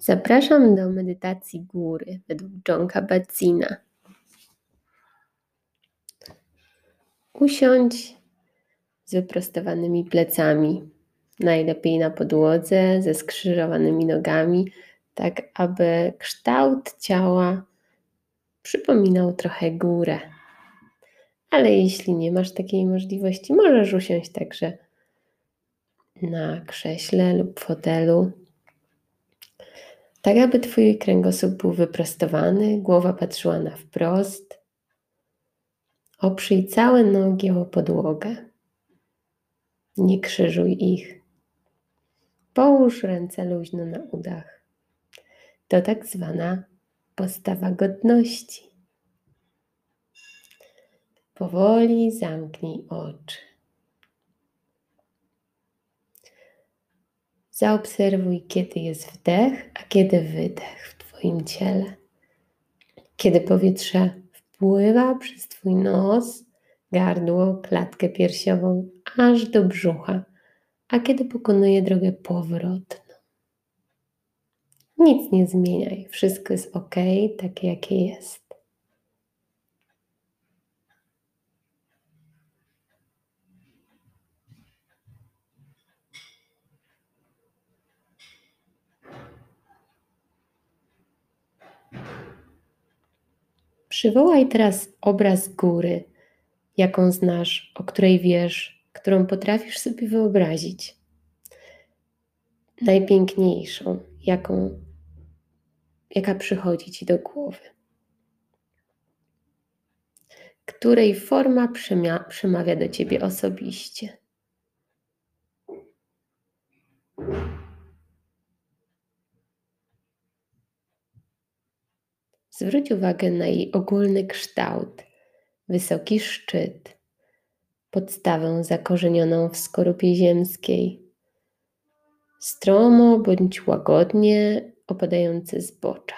Zapraszam do medytacji góry według John Kabat-Zina. Usiądź z wyprostowanymi plecami, najlepiej na podłodze, ze skrzyżowanymi nogami, tak aby kształt ciała przypominał trochę górę. Ale jeśli nie masz takiej możliwości, możesz usiąść także na krześle lub fotelu tak aby Twój kręgosłup był wyprostowany, głowa patrzyła na wprost. Oprzyj całe nogi o podłogę. Nie krzyżuj ich. Połóż ręce luźno na udach. To tak zwana postawa godności. Powoli zamknij oczy. Zaobserwuj, kiedy jest wdech, a kiedy wydech w Twoim ciele. Kiedy powietrze wpływa przez Twój nos, gardło, klatkę piersiową, aż do brzucha, a kiedy pokonuje drogę powrotną. Nic nie zmieniaj, wszystko jest ok, takie jakie jest. Przywołaj teraz obraz góry, jaką znasz, o której wiesz, którą potrafisz sobie wyobrazić. Najpiękniejszą, jaką, jaka przychodzi ci do głowy. Której forma przemawia do ciebie osobiście. Zwróć uwagę na jej ogólny kształt, wysoki szczyt, podstawę zakorzenioną w skorupie ziemskiej, stromo bądź łagodnie opadające zbocza.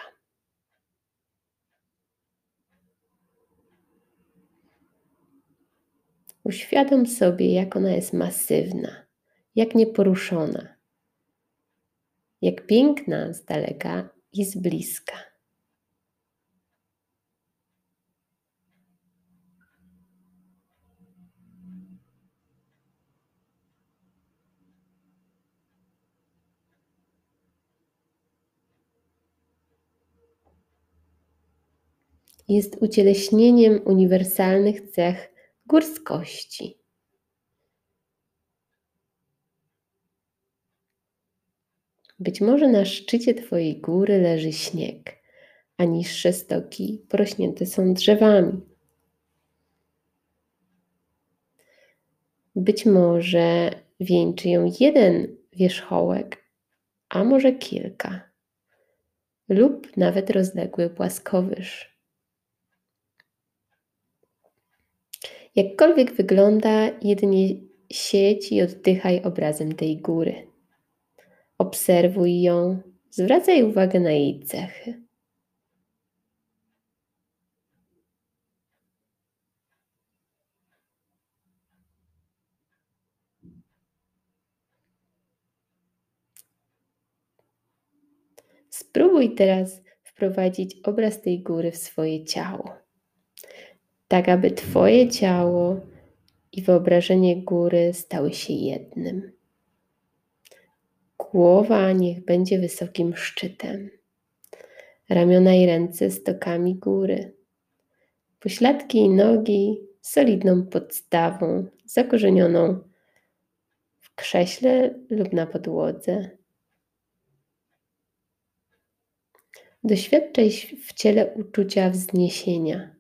Uświadom sobie, jak ona jest masywna, jak nieporuszona, jak piękna z daleka i z bliska. Jest ucieleśnieniem uniwersalnych cech górskości. Być może na szczycie Twojej góry leży śnieg, a niższe stoki porośnięte są drzewami. Być może wieńczy ją jeden wierzchołek, a może kilka, lub nawet rozległy płaskowyż. Jakkolwiek wygląda, jedynie siedź i oddychaj obrazem tej góry. Obserwuj ją, zwracaj uwagę na jej cechy. Spróbuj teraz wprowadzić obraz tej góry w swoje ciało tak aby Twoje ciało i wyobrażenie góry stały się jednym. Głowa niech będzie wysokim szczytem, ramiona i ręce stokami góry, pośladki i nogi solidną podstawą zakorzenioną w krześle lub na podłodze. Doświadczaj w ciele uczucia wzniesienia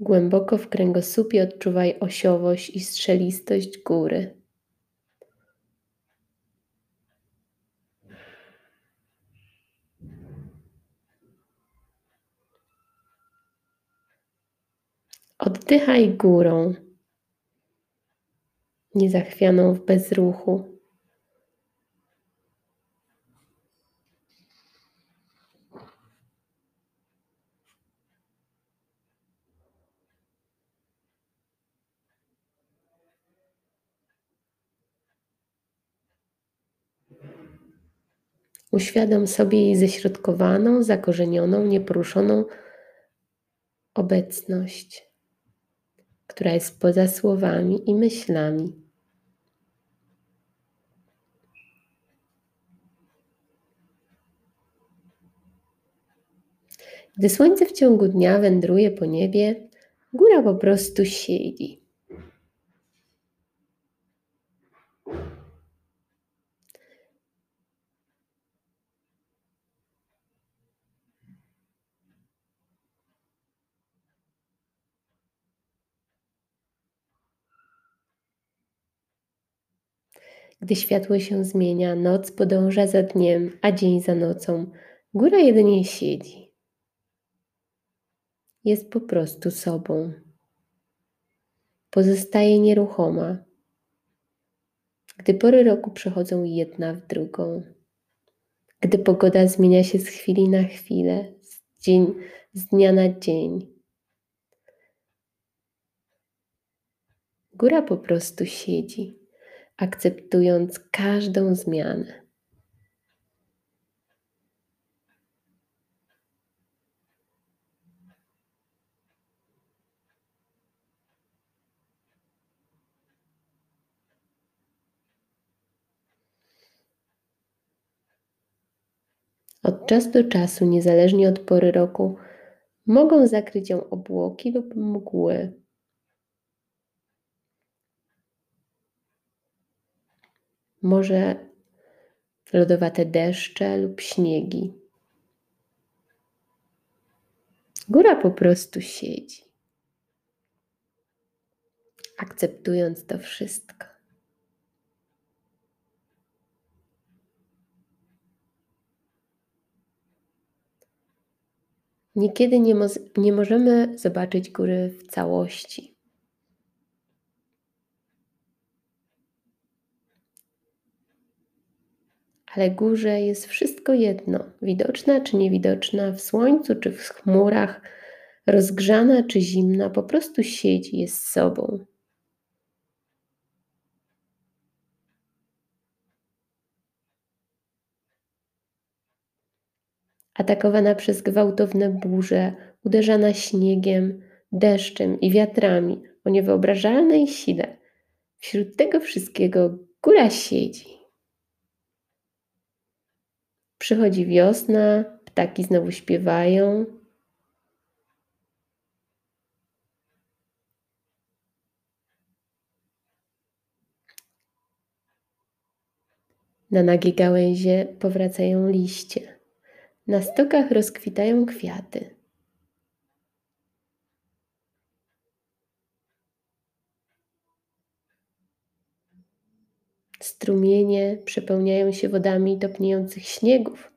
Głęboko w kręgosłupie odczuwaj osiowość i strzelistość góry. Oddychaj górą, niezachwianą w bezruchu. Uświadom sobie jej ześrodkowaną, zakorzenioną, nieporuszoną obecność, która jest poza słowami i myślami. Gdy słońce w ciągu dnia wędruje po niebie, góra po prostu siedzi. Gdy światło się zmienia, noc podąża za dniem, a dzień za nocą, góra jedynie siedzi. Jest po prostu sobą. Pozostaje nieruchoma, gdy pory roku przechodzą jedna w drugą, gdy pogoda zmienia się z chwili na chwilę, z, dzień, z dnia na dzień. Góra po prostu siedzi akceptując każdą zmianę. Od czasu do czasu, niezależnie od pory roku, mogą zakryć ją obłoki lub mgły, może lodowate deszcze lub śniegi. Góra po prostu siedzi, akceptując to wszystko. Niekiedy nie, mo nie możemy zobaczyć góry w całości. Ale górze jest wszystko jedno, widoczna czy niewidoczna, w słońcu czy w chmurach, rozgrzana czy zimna, po prostu siedzi, jest sobą. Atakowana przez gwałtowne burze, uderzana śniegiem, deszczem i wiatrami o niewyobrażalnej sile. Wśród tego wszystkiego góra siedzi. Przychodzi wiosna, ptaki znowu śpiewają. Na nagie gałęzie powracają liście. Na stokach rozkwitają kwiaty. Strumienie przepełniają się wodami topniejących śniegów.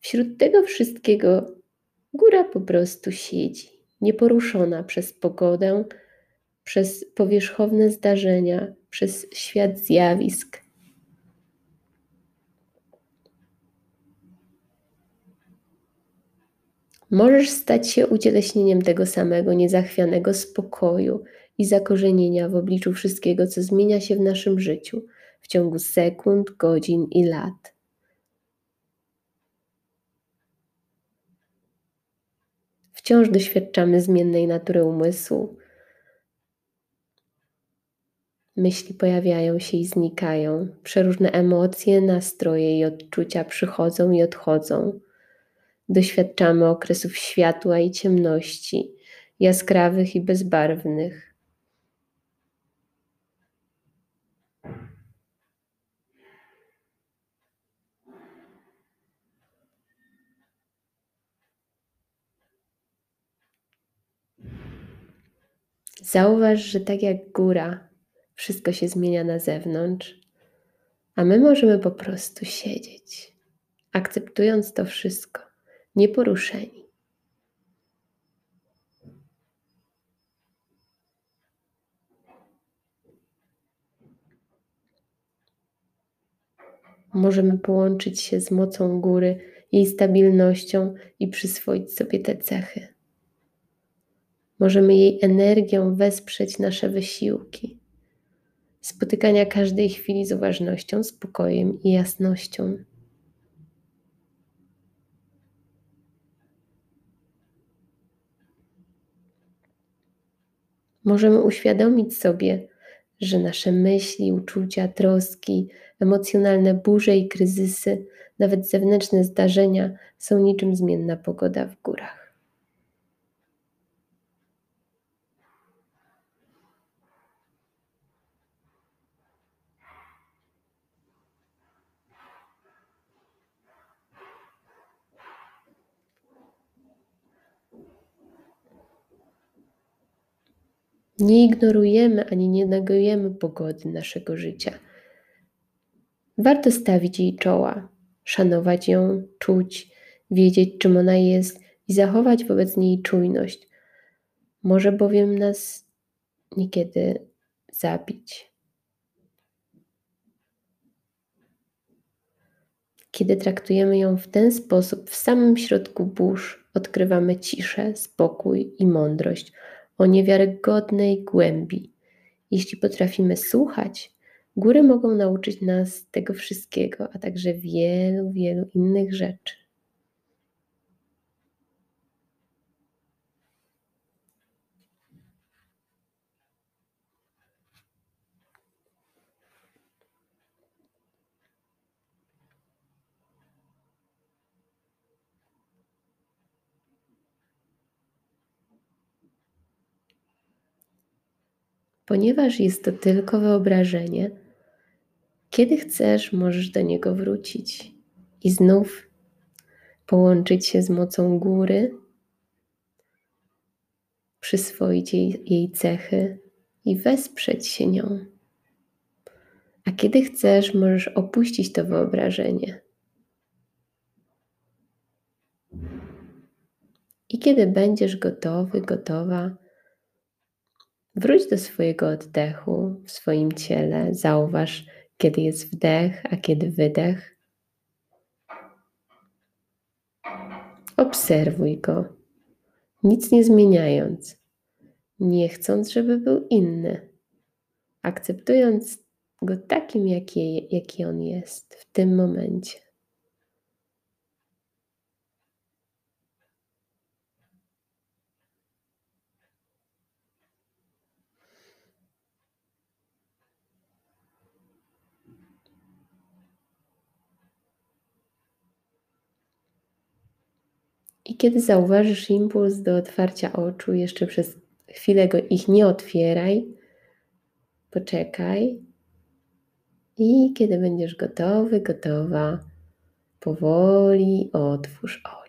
Wśród tego wszystkiego góra po prostu siedzi, nieporuszona przez pogodę, przez powierzchowne zdarzenia, przez świat zjawisk. Możesz stać się ucieleśnieniem tego samego niezachwianego spokoju i zakorzenienia w obliczu wszystkiego, co zmienia się w naszym życiu ciągu sekund, godzin i lat. Wciąż doświadczamy zmiennej natury umysłu. Myśli pojawiają się i znikają, przeróżne emocje, nastroje i odczucia przychodzą i odchodzą. Doświadczamy okresów światła i ciemności, jaskrawych i bezbarwnych Zauważ, że tak jak góra, wszystko się zmienia na zewnątrz, a my możemy po prostu siedzieć, akceptując to wszystko, nieporuszeni. Możemy połączyć się z mocą góry, jej stabilnością i przyswoić sobie te cechy. Możemy jej energią wesprzeć nasze wysiłki. Spotykania każdej chwili z uważnością, spokojem i jasnością. Możemy uświadomić sobie, że nasze myśli, uczucia, troski, emocjonalne burze i kryzysy, nawet zewnętrzne zdarzenia są niczym zmienna pogoda w górach. Nie ignorujemy ani nie negujemy pogody naszego życia. Warto stawić jej czoła, szanować ją, czuć, wiedzieć, czym ona jest i zachować wobec niej czujność. Może bowiem nas niekiedy zabić. Kiedy traktujemy ją w ten sposób, w samym środku burz odkrywamy ciszę, spokój i mądrość o niewiarygodnej głębi. Jeśli potrafimy słuchać, góry mogą nauczyć nas tego wszystkiego, a także wielu, wielu innych rzeczy. Ponieważ jest to tylko wyobrażenie, kiedy chcesz, możesz do niego wrócić i znów połączyć się z mocą góry, przyswoić jej, jej cechy i wesprzeć się nią. A kiedy chcesz, możesz opuścić to wyobrażenie. I kiedy będziesz gotowy, gotowa, Wróć do swojego oddechu w swoim ciele. Zauważ, kiedy jest wdech, a kiedy wydech. Obserwuj go, nic nie zmieniając, nie chcąc, żeby był inny, akceptując go takim, jaki, jaki on jest w tym momencie. I kiedy zauważysz impuls do otwarcia oczu, jeszcze przez chwilę go ich nie otwieraj, poczekaj. I kiedy będziesz gotowy, gotowa, powoli otwórz oczy.